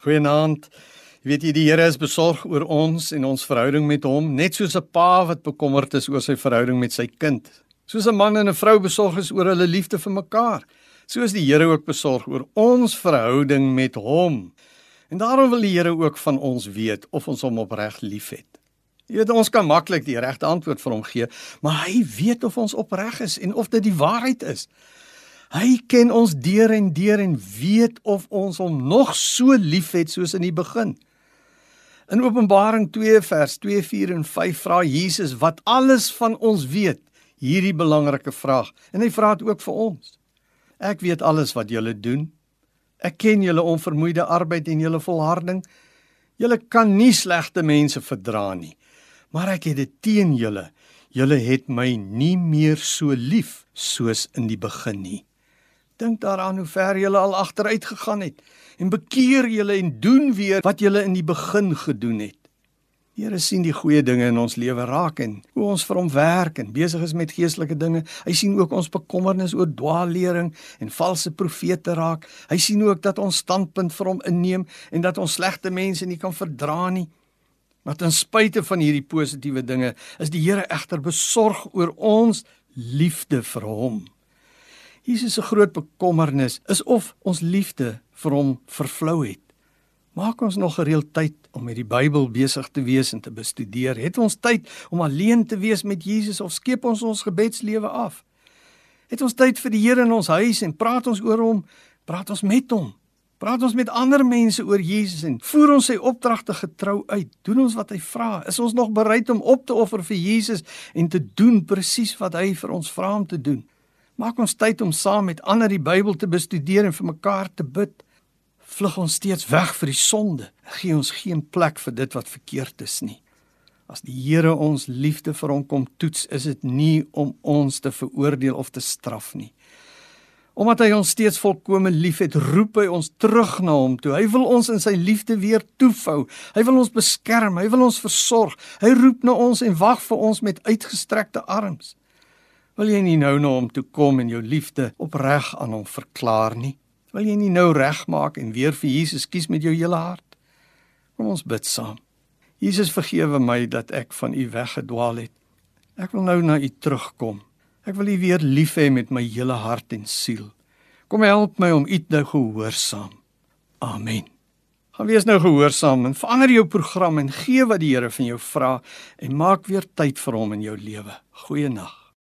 Goeienaand. Jy weet jy die Here is besorg oor ons en ons verhouding met hom, net soos 'n pa wat bekommerd is oor sy verhouding met sy kind. Soos 'n man en 'n vrou besorg is oor hulle liefde vir mekaar, so is die Here ook besorg oor ons verhouding met hom. En daarom wil die Here ook van ons weet of ons hom opreg liefhet. Jy weet ons kan maklik die regte antwoord vir hom gee, maar hy weet of ons opreg is en of dit die waarheid is. Hy ken ons deur en deur en weet of ons hom nog so liefhet soos in die begin. In Openbaring 2 vers 2, 4 en 5 vra Jesus wat alles van ons weet, hierdie belangrike vraag en hy vra dit ook vir ons. Ek weet alles wat julle doen. Ek ken julle onvermoeide arbeid en julle volharding. Julle kan nie slegte mense verdra nie. Maar ek het dit teen julle. Julle het my nie meer so lief soos in die begin nie. Dink daaraan hoe ver jy al agteruit gegaan het en bekeer julle en doen weer wat julle in die begin gedoen het. Die Here sien die goeie dinge in ons lewe raak en hoe ons vir hom werk en besig is met geestelike dinge. Hy sien ook ons bekommernis oor dwaallering en valse profete raak. Hy sien ook dat ons standpunt vir hom inneem en dat ons slegte mense nie kan verdra nie. Maar ten spyte van hierdie positiewe dinge, is die Here egter besorg oor ons liefde vir hom. Jesus se groot bekommernis is of ons liefde vir hom vervlou het. Maak ons nog gereeld tyd om met die Bybel besig te wees en te bestudeer. Het ons tyd om alleen te wees met Jesus of skep ons ons gebedslewe af? Het ons tyd vir die Here in ons huis en praat ons oor hom? Praat ons met hom? Praat ons met ander mense oor Jesus en voer ons sy opdragte getrou uit? Doen ons wat hy vra? Is ons nog bereid om op te offer vir Jesus en te doen presies wat hy vir ons vra om te doen? Maak ons tyd om saam met ander die Bybel te bestudeer en vir mekaar te bid. Vlug ons steeds weg vir die sonde. Gee ons geen plek vir dit wat verkeerd is nie. As die Here ons liefde vir hom kom toets, is dit nie om ons te veroordeel of te straf nie. Omdat hy ons steeds volkome liefhet, roep hy ons terug na hom toe. Hy wil ons in sy liefde weer toefou. Hy wil ons beskerm, hy wil ons versorg. Hy roep na ons en wag vir ons met uitgestrekte arms. Wil jy nie nou na hom toe kom en jou liefde opreg aan hom verklaar nie? Wil jy nie nou regmaak en weer vir Jesus kies met jou hele hart? Kom ons bid saam. Jesus vergewe my dat ek van U weggedwaal het. Ek wil nou na U terugkom. Ek wil U weer lief hê met my hele hart en siel. Kom help my om U te gehoorsaam. Amen. Gaan wees nou gehoorsaam en verander jou program en gee wat die Here van jou vra en maak weer tyd vir hom in jou lewe. Goeienaand.